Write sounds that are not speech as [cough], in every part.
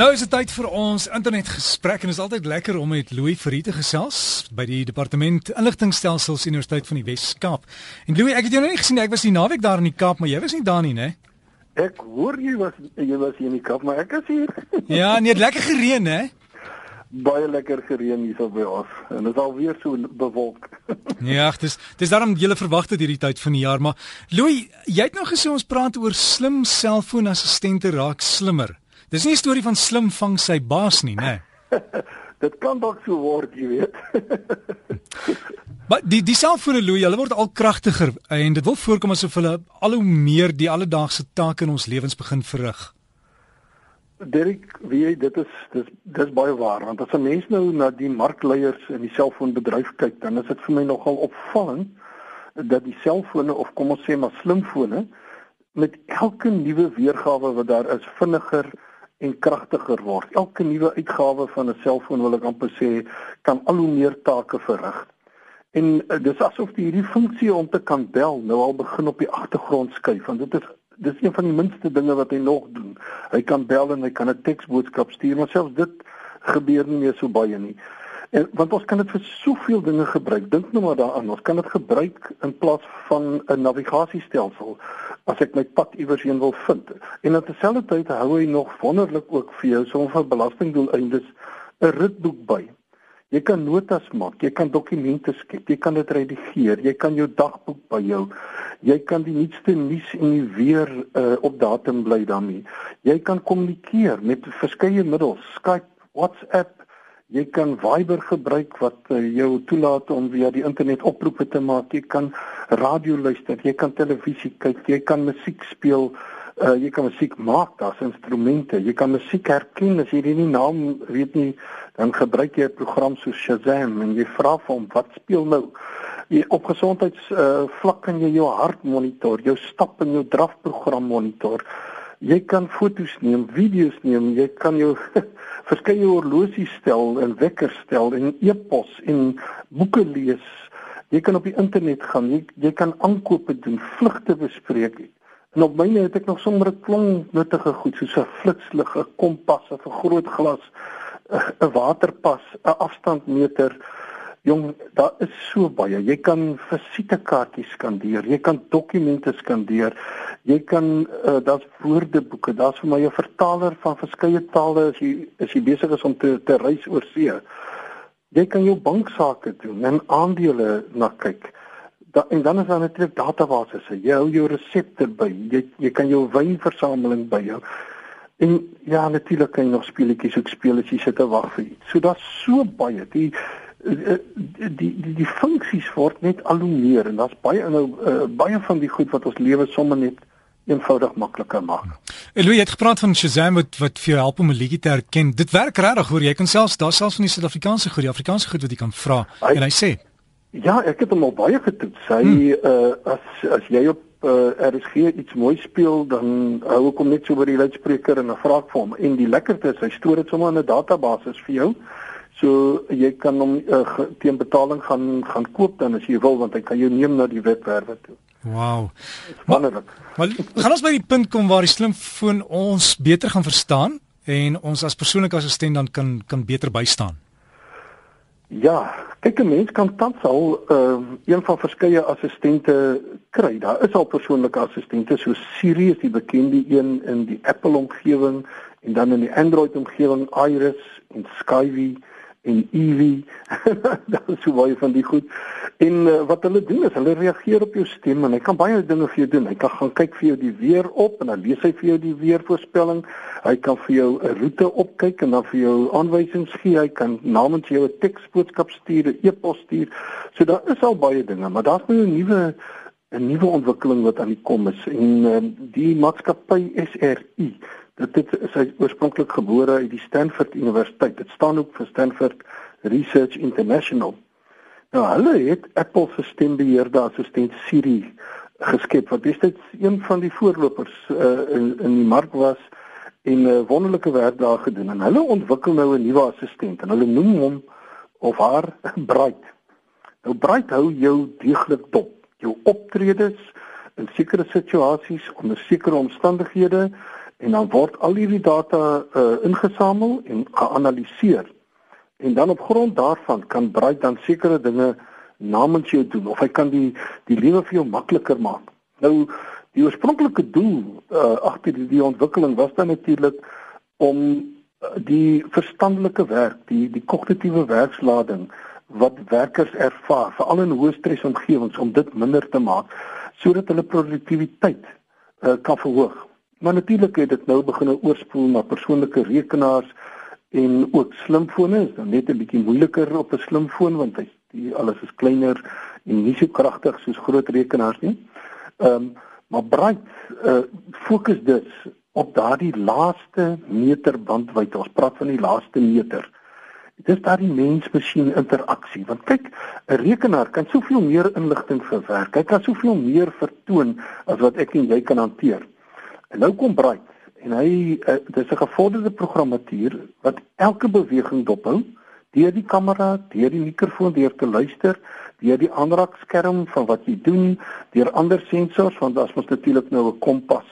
Nou is dit tyd vir ons internetgesprek en dit is altyd lekker om met Louis Verrie te gesels by die Departement Inligtingstelsels Universiteit van die Wes-Kaap. En Louis, ek het jou nog nie gesien nie. Ek was die naweek daar in die Kaap, maar jy was nie daar nie, né? Ek hoor jy was jy was hier in die Kaap, maar ek is hier. [laughs] Ja, nee, het lekker gereën, hè? Baie lekker gereën hier by ons. En dit is alweer so bewolk. [laughs] Ja, dis dis daarom jy verwag dit hierdie tyd van die jaar, maar Louis, jy het nou gesê ons praat oor slim selfoonassistente raak slimmer. Dis nie 'n storie van slim vang sy baas nie, né? [laughs] Dit kan dalk so word, jy weet. [laughs] maar die die selfone Louis, hulle word al kragtiger en dit wil voorkom asof hulle al hoe meer die alledaagse take in ons lewens begin verrig. Derek, wie jy, dit is dis dis baie waar want as 'n mens nou na die markleiers in die selfoonbedryf kyk, dan is dit vir my nogal opvallend dat die selfone of kom ons sê maar slimfone met elke nuwe weergawe wat daar is vinniger en kragtiger word. Elke nuwe uitgawe van 'n selfoon wil ek amper sê kan al hoe meer take verrig. En uh, dis asof die hierdie funksie om te kan bel nou al begin op die agtergrond skuif want dit is dis een van die minste dinge wat hy nog doen. Hy kan bel en hy kan 'n teksboodskap stuur, maar selfs dit gebeur nie meer so baie nie. En want ons kan dit vir soveel dinge gebruik. Dink nou maar daaraan. Ons kan dit gebruik in plaas van 'n navigasiestelsel as ek my pad iewers heen wil vind. En aan terselfdertyd hou hy nog wonderlik ook vir jou soms vir belastingdoeleindes 'n ritboek by. Jy kan notas maak, jy kan dokumente skep, jy kan dit redigeer, jy kan jou dagboek byhou. Jy kan die nuutste nuus en die weer uh, op datum bly daarmee. Jy kan kommunikeer met verskeie middels, Skype, WhatsApp, Jy kan Viber gebruik wat uh, jou toelaat om via die internet oproepe te maak. Jy kan radio luister, jy kan televisie kyk, jy kan musiek speel, uh, jy kan musiek maak, daar's instrumente. Jy kan musiek herken as jy nie naam weet nie, dan gebruik jy 'n program so Shazam en jy vra vir hom wat speel nou. Jy op gesondheids uh, vlak kan jy jou hart monitor, jou stap en jou drafprogram monitor. Jy kan foto's neem, video's neem, jy kan jou [laughs] verskeie horlosies stel en wekkers stel en e-pos en boeke lees. Jy kan op die internet gaan, jy, jy kan aankope doen, vlugte bespreek. En op myne het ek nog sommer 'n klomp nuttige goed soos 'n flitslig, 'n kompas, 'n vergrootglas, 'n waterpas, 'n afstandmeter. Jong, daar is so baie. Jy kan visitekaartjies skandeer, jy kan dokumente skandeer. Jy kan uh, daar's woordeboeke, daar's vir my 'n vertaler van verskeie tale as jy as jy besig is om te te reis oor see. Jy kan jou banksaake doen en aandele na kyk. Da, en dan is daar natuurlik databasisse. Jy hou jou resepte by. Jy jy kan jou wynversameling byhou. En ja, natuurlik kan jy nog speletjies ook speel as jy sit en wag vir iets. So daar's so baie. Die die die die, die funksies word net al hoe meer en daar's baie nou uh, baie van die goed wat ons lewe sommer net eenvoudig makliker maak. Eloy het gepraat van Shazam wat wat vir jou help om 'n liedjie te herken. Dit werk regtig hoor. Jy kan selfs daar selfs van die Suid-Afrikaanse goed, die Afrikaanse goed wat jy kan vra en hy sê Ja, ek het hom al baie getoets. Hy hmm. uh as as jy op uh RSG iets mooi speel, dan hou ek hom net so by die luidspreker en dan vra ek vir hom. En die lekkerste is hy stoor dit sommer in 'n database vir jou. So jy kan hom uh, teen betaling gaan gaan koop dan as jy wil want hy kan jou neem na die webwerwe toe. Wow. Wonderlik. Maar gaan ons by die punt kom waar die slimfoon ons beter gaan verstaan en ons as persoonlike assistent dan kan kan beter bystaan. Ja, kyk 'n mens kan tans al uh, een van verskeie assistente kry. Daar is al persoonlike assistente so Siri is die bekende een in die Apple omgewing en dan in die Android omgewing Iris en Skyvie en. [laughs] Daar is so baie van die goed. En uh, wat hulle doen is hulle reageer op jou stem en hy kan baie dinge vir jou doen. Hy kan gaan kyk vir jou die weer op en dan lees hy vir jou die weervoorspelling. Hy kan vir jou 'n roete opkyk en dan vir jou aanwysings gee. Hy kan namens jou 'n teksboodskap stuur, 'n e-pos stuur. So daar is al baie dinge, maar daar's nou 'n nuwe 'n nuwe ontwikkeling wat aan die kom is en uh, die maatskappy SRI Dit het sy oorspronklik gebore uit die Stanford Universiteit. Dit staan ook vir Stanford Research International. Nou hulle het Apple se stembeheerde assistent Siri geskep wat destyds een van die voorlopers uh, in in die mark was en 'n uh, wonderlike werk daar gedoen en hulle ontwikkel nou 'n nuwe assistent en hulle noem hom of haar [laughs] Bright. Nou Bright hou jou deeglik dop. Jou optredes in sekere situasies onder sekere omstandighede En dan word al hierdie data uh, ingesamel en geanaliseer. En dan op grond daarvan kan Bright dan sekere dinge namens jou doen of hy kan die die lewe vir jou makliker maak. Nou die oorspronklike doel uh, agter die, die ontwikkeling was dan natuurlik om uh, die verstandelike werk, die die kognitiewe werkslading wat werkers ervaar, veral in hoë stresomgewings om dit minder te maak sodat hulle produktiwiteit uh, kan verhoog. Maar natuurlik het dit nou begin oorspoel na persoonlike rekenaars en ook slimfone. Dit is net 'n bietjie moeiliker op 'n slimfoon want hy die alles is kleiner en nie so kragtig soos groot rekenaars nie. Ehm um, maar Bright uh, fokus dus op daardie laaste meter bandwydte. Ons praat van die laaste meter dis daardie mens-masjien interaksie want kyk 'n rekenaar kan soveel meer inligting verwerk hy kan soveel meer vertoon as wat ek en jy kan hanteer en nou kom Bright en hy uh, dis 'n gevorderde programmatuur wat elke beweging dophou deur die kamera deur die mikrofoon deur te luister deur die aanraakskerm van wat jy doen deur ander sensors want as ons natuurlik nou 'n kompas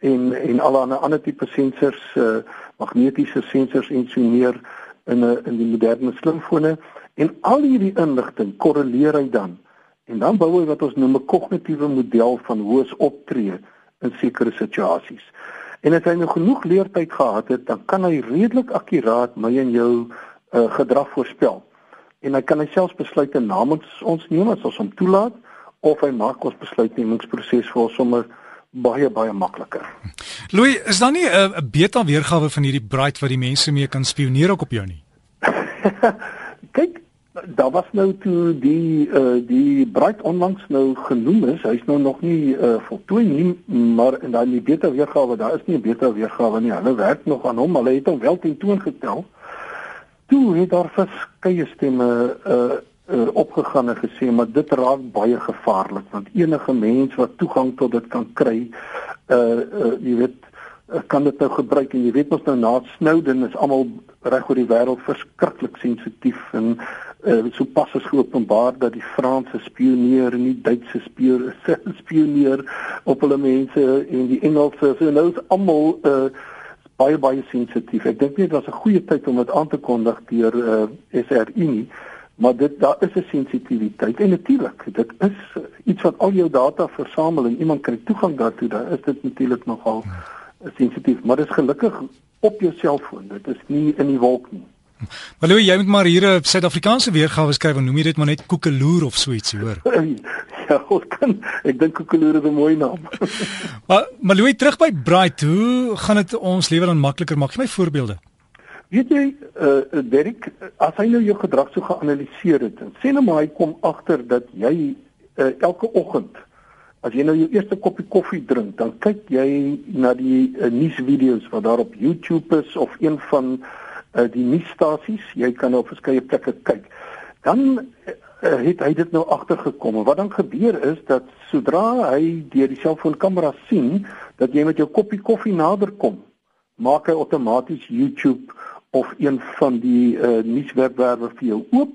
en en al 'n ander tipe sensors uh, magnetiese sensors en so meer in 'n in die moderne slimfone. En al hierdie inligting korreleer hy dan. En dan bou hy wat ons noem 'n kognitiewe model van hoe ons optree in sekere situasies. En as hy nou genoeg leertyd gehad het, dan kan hy redelik akkuraat my en jou uh, gedrag voorspel. En hy kan hy selfs besluite namens ons neem as ons hom toelaat of hy maak ons besluitnemingsproses vir ons sommer baie baie makliker. Louis, is daar nie 'n beta weergawe van hierdie Bright wat die mense mee kan spioneer ook op jou nie? [laughs] Kyk, daar was nou toe die uh die Bright onlangs nou genoem is. Hy's nou nog nie uh voltooi nie, maar in daai beta weergawe, daar is nie 'n beta weergawe nie. Hulle werk nog aan hom, hulle het hom wel teen toon gestel. Toe het daar verskeie stemme uh uh, opgegaan en gesê maar dit raak baie gevaarlik want enige mens wat toegang tot dit kan kry uh, uh jy weet uh, kan dit nou gebruik en jy weet ons nou na Snowden is almal reg oor die wêreld verskriklik sensitief en uh, so pas is geopenbaar dat die Franse spioneer en die Duitse [laughs] spioneer op hulle mense en die Engelse so nou is almal uh, baie baie sensitief. Ek dink nie dit was 'n goeie tyd om dit aan te kondig deur uh, SRI nie maar dit daar is 'n sensitiwiteit en natuurlik dit is iets wat al jou data versamel en iemand kry toegang daartoe dan is dit natuurlik nogal sensitief maar dit is gelukkig op jou selfoon dit is nie in die wolk nie Maar Louis, jy moet maar hier 'n Suid-Afrikaanse weergawe skryf, noem jy dit maar net koekeloer of so ietsie, hoor. [laughs] ja, ons kan ek dink koekeloer is 'n mooi naam. [laughs] maar maar Louis, terug by Bright, hoe gaan dit ons lewe dan makliker maak? Gee my voorbeelde. Weet jy, eh uh, Derek, as hy nou jou gedrag so geanaliseer het, sê nou maar hy kom agter dat jy uh, elke oggend as jy nou jou eerste koppie koffie drink, dan kyk jy na die uh, nuusvideo's wat daar op YouTube is of een van uh, die nuusstasies, jy kan op verskeie plekke kyk. Dan uh, het hy dit nou agtergekom. Wat dan gebeur is dat sodra hy deur die selfoonkamera sien dat jy met jou koppie koffie nader kom, maak hy outomaties YouTube of een van die uh, nuuswebwerwe vir jou oop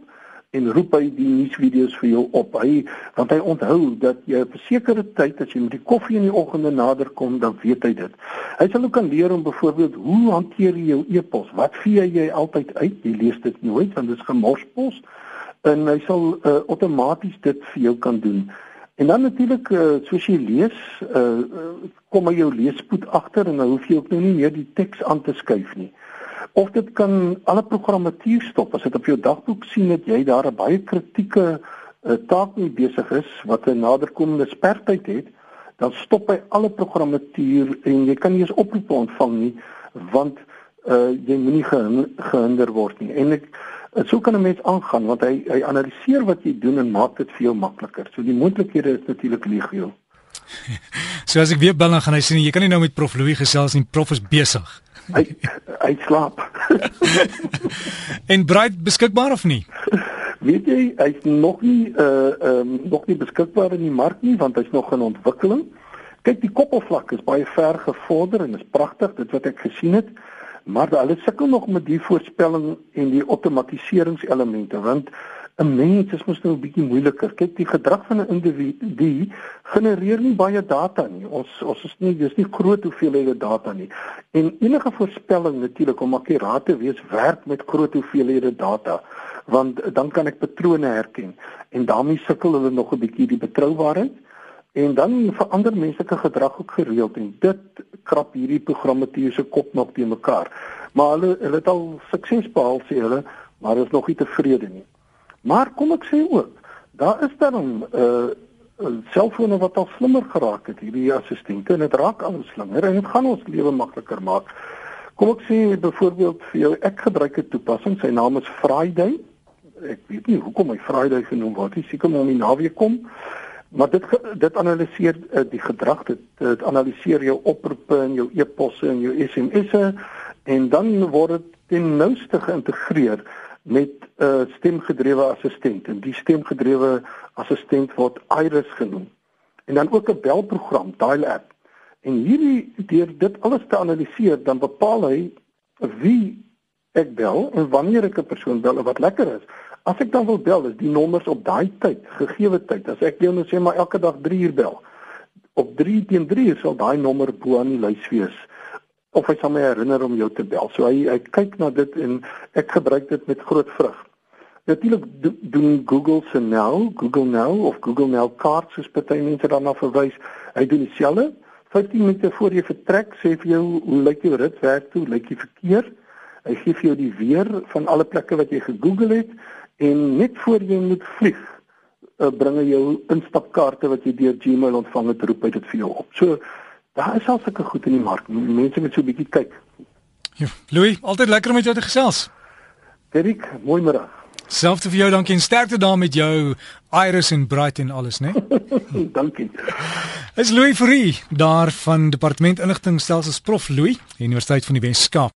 en roep hy die nuusvideo's vir jou op. Hy want hy onthou dat jy op 'n sekere tyd as jy met die koffie in die oggende nader kom, dan weet hy dit. Hy sal ook kan leer om byvoorbeeld hoe hanteer jy jou e-pos? Wat vee jy altyd uit? Jy lees dit nooit want dit is gemorspos en hy sal uh, outomaties dit vir jou kan doen. En dan natuurlik uh, soos jy lees, uh, kom hy jou leespoed agter en dan hoef jy ook nou nie meer die teks aan te skuif nie of dit kan alle programmatuur stop. As dit op jou dagboek sien dat jy daar 'n baie kritieke uh, taak mee besig is wat 'n naderkomende spertyd het dan stop hy alle programmatuur en jy kan nie eens oproepe ontvang nie want uh, jy moenie gehinder word nie. En ek uh, so kan 'n mens aangaan want hy hy analiseer wat jy doen en maak dit vir jou makliker. So die moontlikhede is natuurlik legio [laughs] So as ek weer bel dan gaan hy sê jy kan nie nou met prof Louis gesels nie prof is besig [laughs] hy hy slaap. [laughs] en Bright beskikbaar of nie? Weet jy, hy's nog nie uh ehm um, nog nie beskikbaar in die mark nie want hy's nog in ontwikkeling. Kyk, die koppelvlak is baie ver gevorder en is pragtig, dit wat ek gesien het. Maar hulle sukkel nog met die voorspelling en die outomatiseringselemente want 'n mens is mos nou 'n bietjie moeiliker. Kyk, die gedrag van 'n individu genereer nie baie data nie. Ons ons is nie dis nie groot hoeveelhede data nie. En enige voorspelling natuurlik om akkuraat te wees werk met groot hoeveelhede data want dan kan ek patrone herken en daarmee sukkel hulle nog 'n bietjie die betroubaarheid en dan verander menslike gedrag ook gereeld en dit krap hierdie programmatuur se kop nog te mekaar. Maar hulle hulle het al sukses behaal sê hulle, maar is nog nie tevrede nie. Maar kom ek sê ook, daar is dan 'n uh, selfone wat al slimmer geraak het, hierdie assistente en dit raak al slimmer en dit gaan ons lewe makliker maak. Kom ek sê byvoorbeeld vir jou, ek gebruik 'n toepassing, sy naam is Friday. Ek weet nie hoekom hy Friday genoem word nie, seker om die naweek kom. Maar dit dit analiseer uh, die gedrag, dit, dit analiseer jou oproepe en jou e-posse en jou SMS'e en dan word dit ten nouste geïntegreer met 'n uh, stemgedrewe assistent en die stemgedrewe assistent word Iris genoem. En dan ook 'n belprogram, dial app. En hierdie deur dit alles te analiseer, dan bepaal hy wie ek bel en wanneer ek 'n persoon bel en wat lekker is. As ek dan wil bel, is die nommers op daai tyd, gegeewe tyd. As ek jou nou sê maar elke dag 3 uur bel, op 3 teen 3 uur sal daai nommer bo aan die lys wees of hy sal my herinner om jou te bel. So hy hy kyk na dit en ek gebruik dit met groot vrug. Natuurlik do, doen Google se nou, Google Now of Google Now kaart soos baie mense daarna verwys. Hy doen dieselfde. 15 minute voor jy vertrek, sê vir jou hoe lyk jou rit werk toe, lyk die verkeer. Hy gee vir jou die weer van alle plekke wat jy gegoogel het en net voor jy moet vlieg, uh, bring hy jou instapkaarte wat jy deur Gmail ontvang het, roep hy dit vir jou op. So Daar is al sulke goed in die mark. Mense moet so 'n bietjie kyk. Ja, Louis, altyd lekker om met jou te gesels. Derek, mooi middag. Selfs vir jou, dankie en sterkte daar met jou Iris en Bright en alles, né? [laughs] dankie. Is Louis Fourie daar van Departement Inligtingstelsels Prof Louis, Universiteit van die Wes-Kaap.